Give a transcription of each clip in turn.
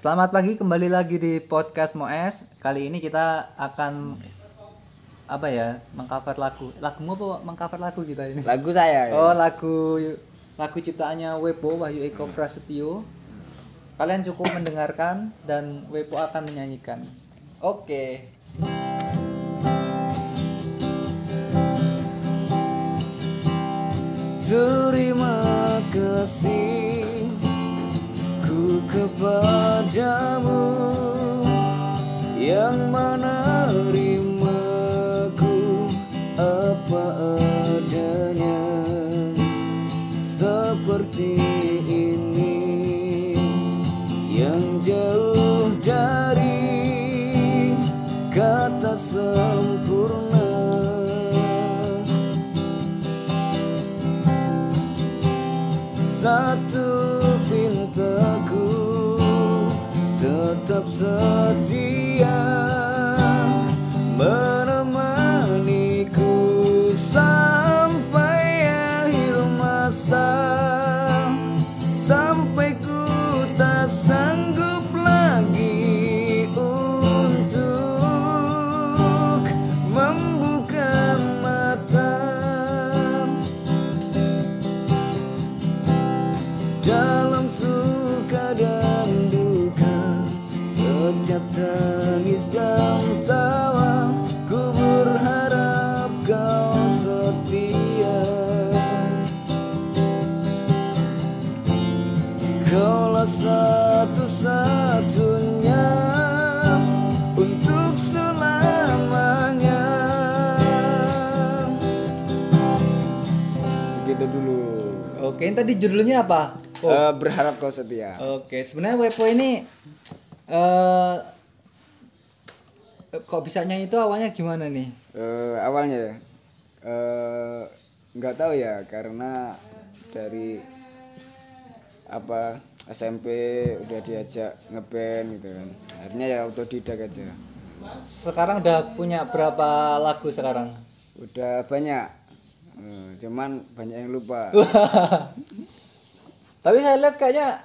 Selamat pagi kembali lagi di podcast Moes. Kali ini kita akan apa ya? Mengcover lagu. Lagumu apa mengcover lagu kita ini? Lagu saya. ya. Oh, lagu lagu ciptaannya Wepo Wahyu Eko Prasetyo. Kalian cukup mendengarkan dan Wepo akan menyanyikan. Oke. Terima kasih ku kepadamu yang menerimaku. Apa adanya seperti ini yang jauh dari kata sempurna. Satu The deep Oke, ini tadi judulnya apa? Oh. Eh, berharap kau setia. Oke, sebenarnya Wepo ini eh kok bisa nyanyi itu awalnya gimana nih? Eh, awalnya ya, eh, nggak tahu ya karena dari apa SMP udah diajak ngeband gitu kan. Akhirnya ya autodidak aja. Sekarang udah punya berapa lagu sekarang? Udah banyak, Eh, cuman banyak yang lupa. Tapi saya lihat kayaknya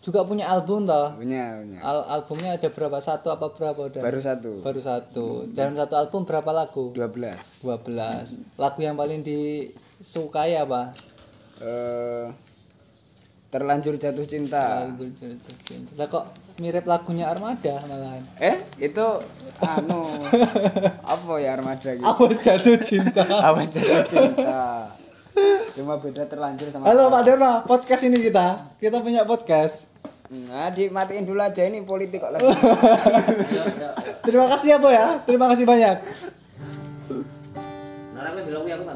juga punya album toh. Punya, punya. Al- albumnya ada berapa? Satu apa berapa udah? Baru satu, Baru satu. Dalam satu album berapa lagu? 12 12. Lagu yang paling disukai apa? Eh, terlanjur jatuh cinta. Lah kok mirip lagunya Armada malahan. Eh, itu anu apa ya armada gitu? Awas jatuh cinta. Awas jatuh cinta. Cuma beda terlanjur sama Halo Pak Derma, podcast ini kita. Kita punya podcast. Nah, dimatiin dulu aja ini politik kok lagi. Terima kasih ya, Bo ya. Terima kasih banyak.